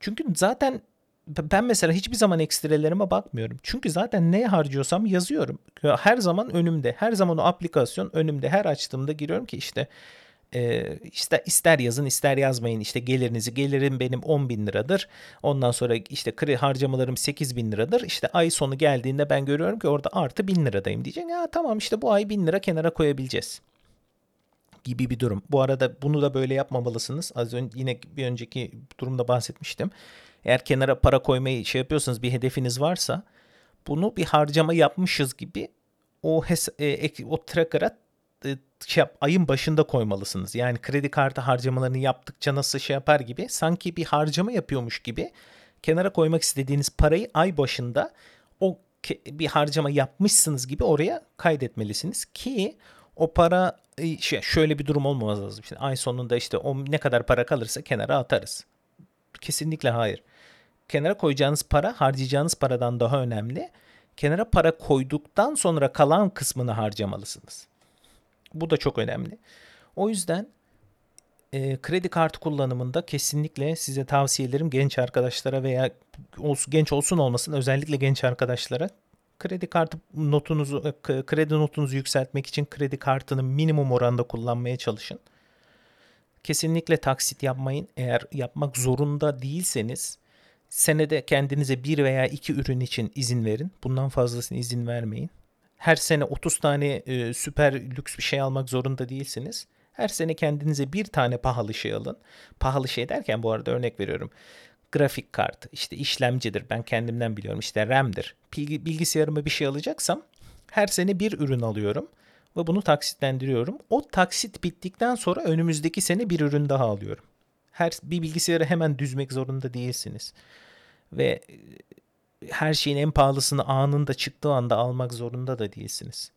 S1: Çünkü zaten ben mesela hiçbir zaman ekstrelerime bakmıyorum. Çünkü zaten ne harcıyorsam yazıyorum. Her zaman önümde. Her zaman o aplikasyon önümde. Her açtığımda giriyorum ki işte e, işte ister yazın ister yazmayın işte gelirinizi gelirim benim 10 bin liradır ondan sonra işte kredi harcamalarım 8 bin liradır işte ay sonu geldiğinde ben görüyorum ki orada artı bin liradayım diyecek ya tamam işte bu ay bin lira kenara koyabileceğiz gibi bir durum. Bu arada bunu da böyle yapmamalısınız. Az önce yine bir önceki durumda bahsetmiştim. Eğer kenara para koymayı şey yapıyorsanız bir hedefiniz varsa bunu bir harcama yapmışız gibi o hes- e, o tracker'a şey yap, ayın başında koymalısınız. Yani kredi kartı harcamalarını yaptıkça nasıl şey yapar gibi sanki bir harcama yapıyormuş gibi kenara koymak istediğiniz parayı ay başında o bir harcama yapmışsınız gibi oraya kaydetmelisiniz ki o para e, şey şöyle bir durum olmamaz lazım. İşte ay sonunda işte o ne kadar para kalırsa kenara atarız. Kesinlikle hayır. Kenara koyacağınız para harcayacağınız paradan daha önemli. Kenara para koyduktan sonra kalan kısmını harcamalısınız. Bu da çok önemli. O yüzden e, kredi kartı kullanımında kesinlikle size tavsiyelerim genç arkadaşlara veya olsun, genç olsun olmasın özellikle genç arkadaşlara kredi kartı notunuzu e, kredi notunuzu yükseltmek için kredi kartını minimum oranda kullanmaya çalışın. Kesinlikle taksit yapmayın. Eğer yapmak zorunda değilseniz senede kendinize bir veya iki ürün için izin verin. Bundan fazlasını izin vermeyin her sene 30 tane e, süper lüks bir şey almak zorunda değilsiniz. Her sene kendinize bir tane pahalı şey alın. Pahalı şey derken bu arada örnek veriyorum. Grafik kart, işte işlemcidir. Ben kendimden biliyorum. İşte RAM'dir. Bilgisayarıma bir şey alacaksam her sene bir ürün alıyorum ve bunu taksitlendiriyorum. O taksit bittikten sonra önümüzdeki sene bir ürün daha alıyorum. Her bir bilgisayarı hemen düzmek zorunda değilsiniz. Ve her şeyin en pahalısını anında çıktığı anda almak zorunda da değilsiniz.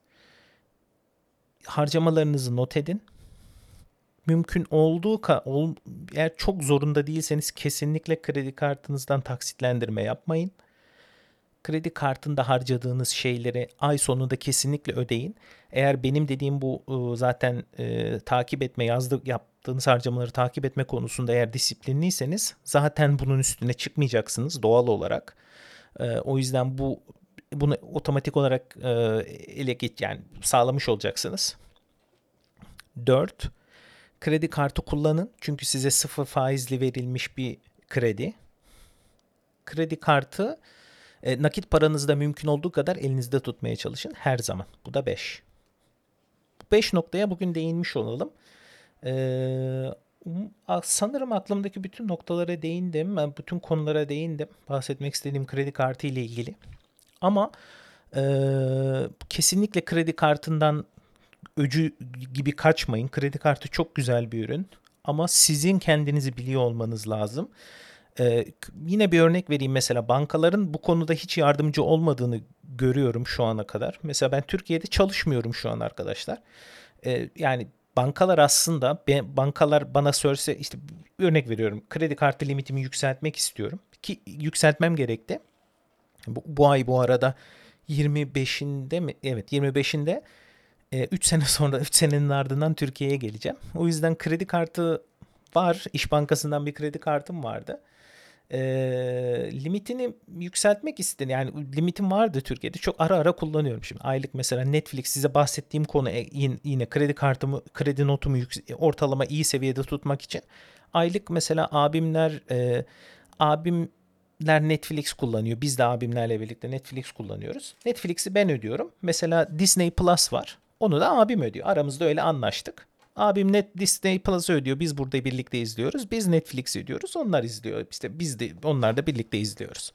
S1: Harcamalarınızı not edin. mümkün olduğu ol, eğer çok zorunda değilseniz kesinlikle kredi kartınızdan taksitlendirme yapmayın. Kredi kartında harcadığınız şeyleri ay sonunda kesinlikle ödeyin. Eğer benim dediğim bu ıı, zaten e, takip etme yazdık yaptığınız harcamaları takip etme konusunda eğer disiplinliyseniz zaten bunun üstüne çıkmayacaksınız doğal olarak. E, o yüzden bu bunu otomatik olarak e, ele geç yani sağlamış olacaksınız. 4. Kredi kartı kullanın. Çünkü size sıfır faizli verilmiş bir kredi. Kredi kartı e, nakit paranızda mümkün olduğu kadar elinizde tutmaya çalışın her zaman. Bu da 5. 5 noktaya bugün değinmiş olalım. Ee, sanırım aklımdaki bütün noktalara değindim. Ben bütün konulara değindim. Bahsetmek istediğim kredi kartı ile ilgili. Ama e, kesinlikle kredi kartından öcü gibi kaçmayın. Kredi kartı çok güzel bir ürün. Ama sizin kendinizi biliyor olmanız lazım. Ee, yine bir örnek vereyim mesela bankaların bu konuda hiç yardımcı olmadığını görüyorum şu ana kadar. Mesela ben Türkiye'de çalışmıyorum şu an arkadaşlar. Ee, yani bankalar aslında bankalar bana sorsa işte örnek veriyorum kredi kartı limitimi yükseltmek istiyorum ki yükseltmem gerekti. Bu, bu ay bu arada 25'inde mi? Evet 25'inde 3 sene sonra 3 senenin ardından Türkiye'ye geleceğim. O yüzden kredi kartı var. İş Bankası'ndan bir kredi kartım vardı. E, limitini yükseltmek istedim. Yani limitim vardı Türkiye'de. Çok ara ara kullanıyorum şimdi. Aylık mesela Netflix size bahsettiğim konu e, yine kredi kartımı, kredi notumu ortalama iyi seviyede tutmak için. Aylık mesela abimler e, abim Netflix kullanıyor. Biz de abimlerle birlikte Netflix kullanıyoruz. Netflix'i ben ödüyorum. Mesela Disney Plus var. Onu da abim ödüyor. Aramızda öyle anlaştık. Abim net Disney Plus ödüyor. Biz burada birlikte izliyoruz. Biz Netflix ödüyoruz. Onlar izliyor. İşte biz de onlar da birlikte izliyoruz.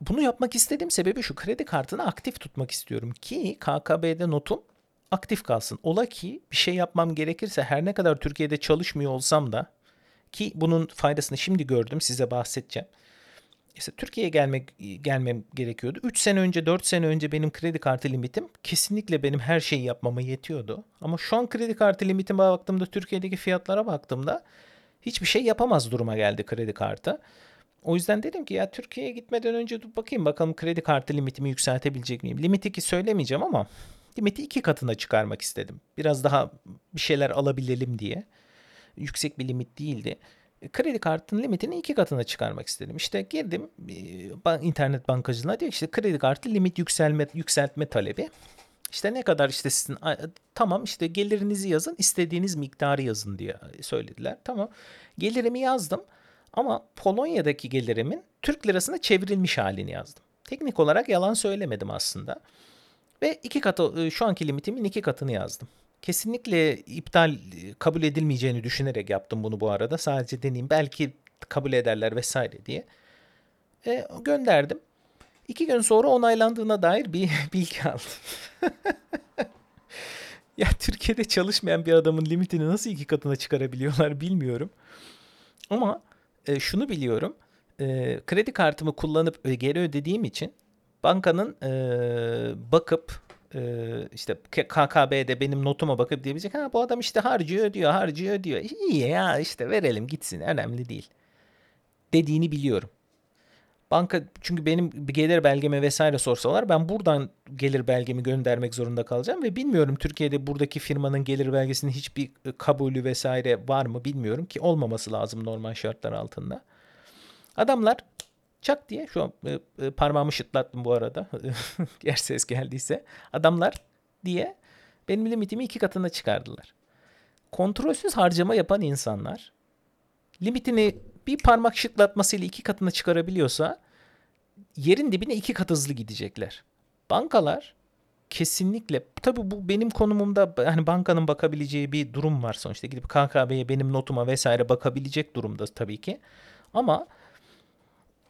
S1: Bunu yapmak istediğim sebebi şu. Kredi kartını aktif tutmak istiyorum ki KKB'de notum aktif kalsın. Ola ki bir şey yapmam gerekirse her ne kadar Türkiye'de çalışmıyor olsam da ki bunun faydasını şimdi gördüm size bahsedeceğim işte Türkiye'ye gelmek gelmem gerekiyordu. 3 sene önce 4 sene önce benim kredi kartı limitim kesinlikle benim her şeyi yapmama yetiyordu. Ama şu an kredi kartı limitime baktığımda Türkiye'deki fiyatlara baktığımda hiçbir şey yapamaz duruma geldi kredi kartı. O yüzden dedim ki ya Türkiye'ye gitmeden önce dur bakayım bakalım kredi kartı limitimi yükseltebilecek miyim? Limiti ki söylemeyeceğim ama limiti iki katına çıkarmak istedim. Biraz daha bir şeyler alabilelim diye. Yüksek bir limit değildi kredi kartının limitini iki katına çıkarmak istedim. İşte girdim internet bankacılığına diyor işte kredi kartı limit yükselme yükseltme talebi. İşte ne kadar işte sizin tamam işte gelirinizi yazın istediğiniz miktarı yazın diye söylediler. Tamam gelirimi yazdım ama Polonya'daki gelirimin Türk lirasına çevrilmiş halini yazdım. Teknik olarak yalan söylemedim aslında. Ve iki katı şu anki limitimin iki katını yazdım. Kesinlikle iptal kabul edilmeyeceğini düşünerek yaptım bunu bu arada. Sadece deneyim belki kabul ederler vesaire diye. E, gönderdim. İki gün sonra onaylandığına dair bir bilgi aldım. ya Türkiye'de çalışmayan bir adamın limitini nasıl iki katına çıkarabiliyorlar bilmiyorum. Ama e, şunu biliyorum. E, kredi kartımı kullanıp geri ödediğim için bankanın e, bakıp işte KKB'de benim notuma bakıp diyebilecek ha bu adam işte harcıyor diyor harcıyor diyor. İyi ya işte verelim gitsin önemli değil. Dediğini biliyorum. Banka çünkü benim gelir belgeme vesaire sorsalar ben buradan gelir belgemi göndermek zorunda kalacağım ve bilmiyorum Türkiye'de buradaki firmanın gelir belgesinin hiçbir kabulü vesaire var mı bilmiyorum ki olmaması lazım normal şartlar altında. Adamlar Çak diye şu an e, e, parmağımı şıtlattım bu arada. Eğer ses geldiyse. Adamlar diye benim limitimi iki katına çıkardılar. Kontrolsüz harcama yapan insanlar limitini bir parmak şıklatmasıyla iki katına çıkarabiliyorsa yerin dibine iki kat hızlı gidecekler. Bankalar kesinlikle tabi bu benim konumumda hani bankanın bakabileceği bir durum var sonuçta gidip KKB'ye benim notuma vesaire bakabilecek durumda tabii ki. Ama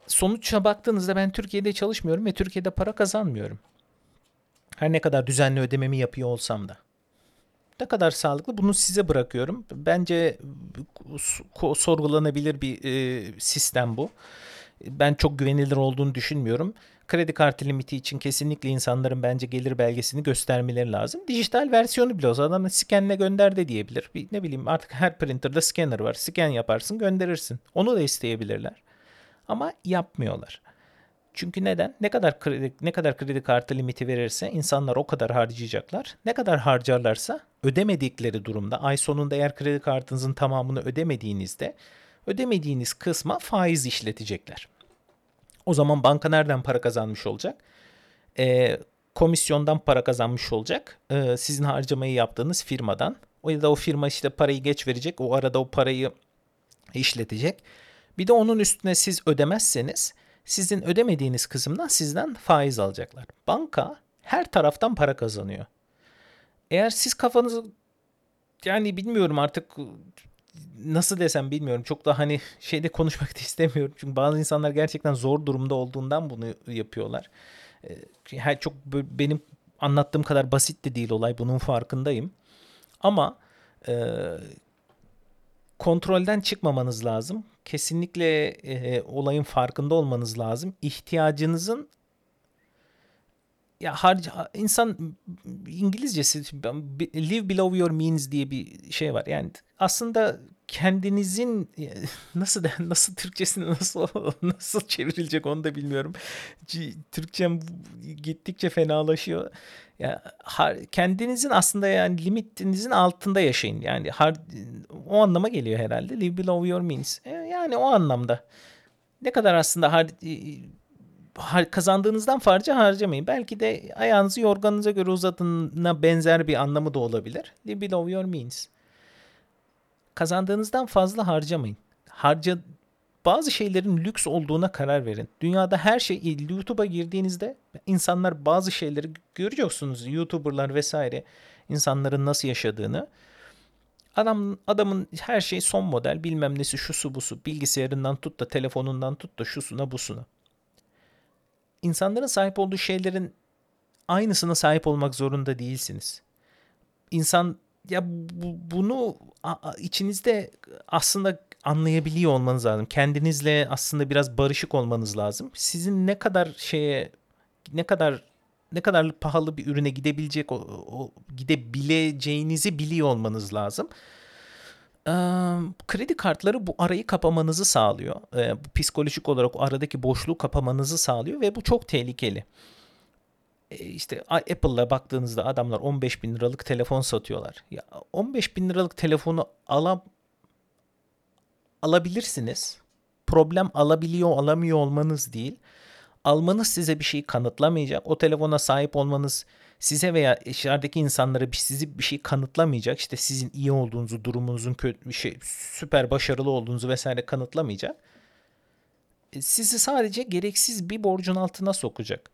S1: sonuçta baktığınızda ben Türkiye'de çalışmıyorum ve Türkiye'de para kazanmıyorum. Her ne kadar düzenli ödememi yapıyor olsam da. Ne kadar sağlıklı bunu size bırakıyorum. Bence sorgulanabilir bir e, sistem bu. Ben çok güvenilir olduğunu düşünmüyorum. Kredi kartı limiti için kesinlikle insanların bence gelir belgesini göstermeleri lazım. Dijital versiyonu bile olsa adam scanle gönder de diyebilir. Bir, ne bileyim artık her printer'da scanner var. Scan yaparsın gönderirsin. Onu da isteyebilirler. Ama yapmıyorlar. Çünkü neden? Ne kadar kredi ne kadar kredi kartı limiti verirse insanlar o kadar harcayacaklar. Ne kadar harcarlarsa ödemedikleri durumda ay sonunda eğer kredi kartınızın tamamını ödemediğinizde ödemediğiniz kısma faiz işletecekler. O zaman banka nereden para kazanmış olacak? E, komisyondan para kazanmış olacak. E, sizin harcamayı yaptığınız firmadan. O ya da o firma işte parayı geç verecek. O arada o parayı işletecek. Bir de onun üstüne siz ödemezseniz sizin ödemediğiniz kısımdan sizden faiz alacaklar. Banka her taraftan para kazanıyor. Eğer siz kafanızı yani bilmiyorum artık nasıl desem bilmiyorum. Çok da hani şeyde konuşmak da istemiyorum. Çünkü bazı insanlar gerçekten zor durumda olduğundan bunu yapıyorlar. Her çok benim anlattığım kadar basit de değil olay. Bunun farkındayım. Ama e, kontrolden çıkmamanız lazım. Kesinlikle e, olayın farkında olmanız lazım. İhtiyacınızın ya harca insan İngilizcesi live below your means diye bir şey var. Yani aslında kendinizin nasıl nasıl Türkçesini nasıl nasıl çevrilecek onu da bilmiyorum. Türkçem gittikçe fenalaşıyor. Ya kendinizin aslında yani limitinizin altında yaşayın. Yani hard, o anlama geliyor herhalde. Live below your means. E, yani o anlamda. Ne kadar aslında hard, kazandığınızdan fazla harcamayın. Belki de ayağınızı yorganınıza göre uzatına benzer bir anlamı da olabilir. Live below your means. Kazandığınızdan fazla harcamayın. Harca bazı şeylerin lüks olduğuna karar verin. Dünyada her şey YouTube'a girdiğinizde insanlar bazı şeyleri göreceksiniz. YouTuber'lar vesaire insanların nasıl yaşadığını. Adam adamın her şey son model bilmem nesi şu su bu su bilgisayarından tut da telefonundan tut da şusuna busuna. İnsanların sahip olduğu şeylerin aynısına sahip olmak zorunda değilsiniz. İnsan ya bu, bunu içinizde aslında anlayabiliyor olmanız lazım. Kendinizle aslında biraz barışık olmanız lazım. Sizin ne kadar şeye ne kadar ne kadar pahalı bir ürüne gidebilecek o, o gidebileceğinizi biliyor olmanız lazım. Ee, kredi kartları bu arayı kapamanızı sağlıyor. Ee, psikolojik olarak o aradaki boşluğu kapamanızı sağlıyor ve bu çok tehlikeli. İşte Apple'la baktığınızda adamlar 15 bin liralık telefon satıyorlar. Ya 15 bin liralık telefonu alam alabilirsiniz. Problem alabiliyor alamıyor olmanız değil. Almanız size bir şeyi kanıtlamayacak. O telefona sahip olmanız size veya dışarıdaki insanlara bir, sizi bir şey kanıtlamayacak. İşte sizin iyi olduğunuzu, durumunuzun kötü şey, süper başarılı olduğunuzu vesaire kanıtlamayacak. E, sizi sadece gereksiz bir borcun altına sokacak.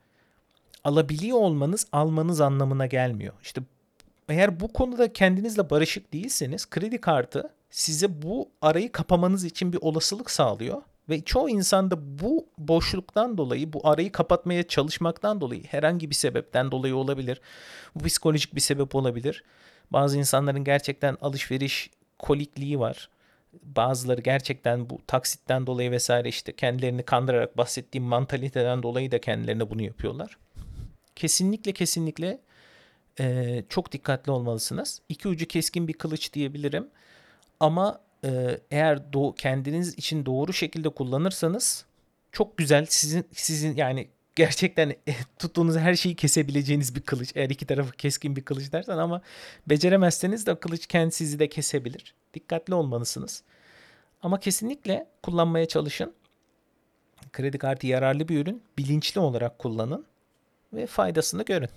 S1: Alabiliyor olmanız almanız anlamına gelmiyor. İşte eğer bu konuda kendinizle barışık değilseniz kredi kartı size bu arayı kapamanız için bir olasılık sağlıyor. Ve çoğu insanda bu boşluktan dolayı, bu arayı kapatmaya çalışmaktan dolayı herhangi bir sebepten dolayı olabilir. Bu psikolojik bir sebep olabilir. Bazı insanların gerçekten alışveriş kolikliği var. Bazıları gerçekten bu taksitten dolayı vesaire işte kendilerini kandırarak bahsettiğim mantaliteden dolayı da kendilerine bunu yapıyorlar. Kesinlikle kesinlikle e, çok dikkatli olmalısınız. İki ucu keskin bir kılıç diyebilirim. Ama e, eğer do- kendiniz için doğru şekilde kullanırsanız çok güzel sizin sizin yani gerçekten tuttuğunuz her şeyi kesebileceğiniz bir kılıç. Eğer iki tarafı keskin bir kılıç dersen ama beceremezseniz de kılıç kendi sizi de kesebilir. Dikkatli olmalısınız. Ama kesinlikle kullanmaya çalışın. Kredi kartı yararlı bir ürün. Bilinçli olarak kullanın ve faydasını görün.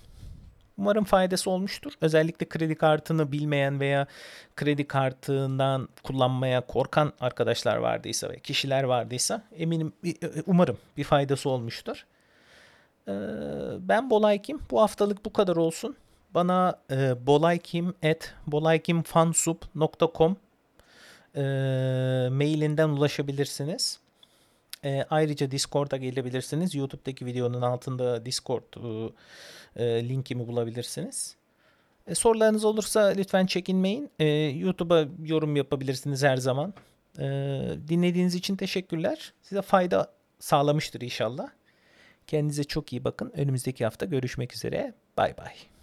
S1: Umarım faydası olmuştur. Özellikle kredi kartını bilmeyen veya kredi kartından kullanmaya korkan arkadaşlar vardıysa ve kişiler vardıysa eminim e, e, umarım bir faydası olmuştur. Ee, ben Bolaykim. Bu haftalık bu kadar olsun. Bana e, bolaykim at bolaykimfansub.com e, mailinden ulaşabilirsiniz. E, ayrıca Discord'a gelebilirsiniz. YouTube'daki videonun altında Discord e, e, linkimi bulabilirsiniz. E, sorularınız olursa lütfen çekinmeyin. E, YouTube'a yorum yapabilirsiniz her zaman. E, dinlediğiniz için teşekkürler. Size fayda sağlamıştır inşallah. Kendinize çok iyi bakın. Önümüzdeki hafta görüşmek üzere. Bay bay.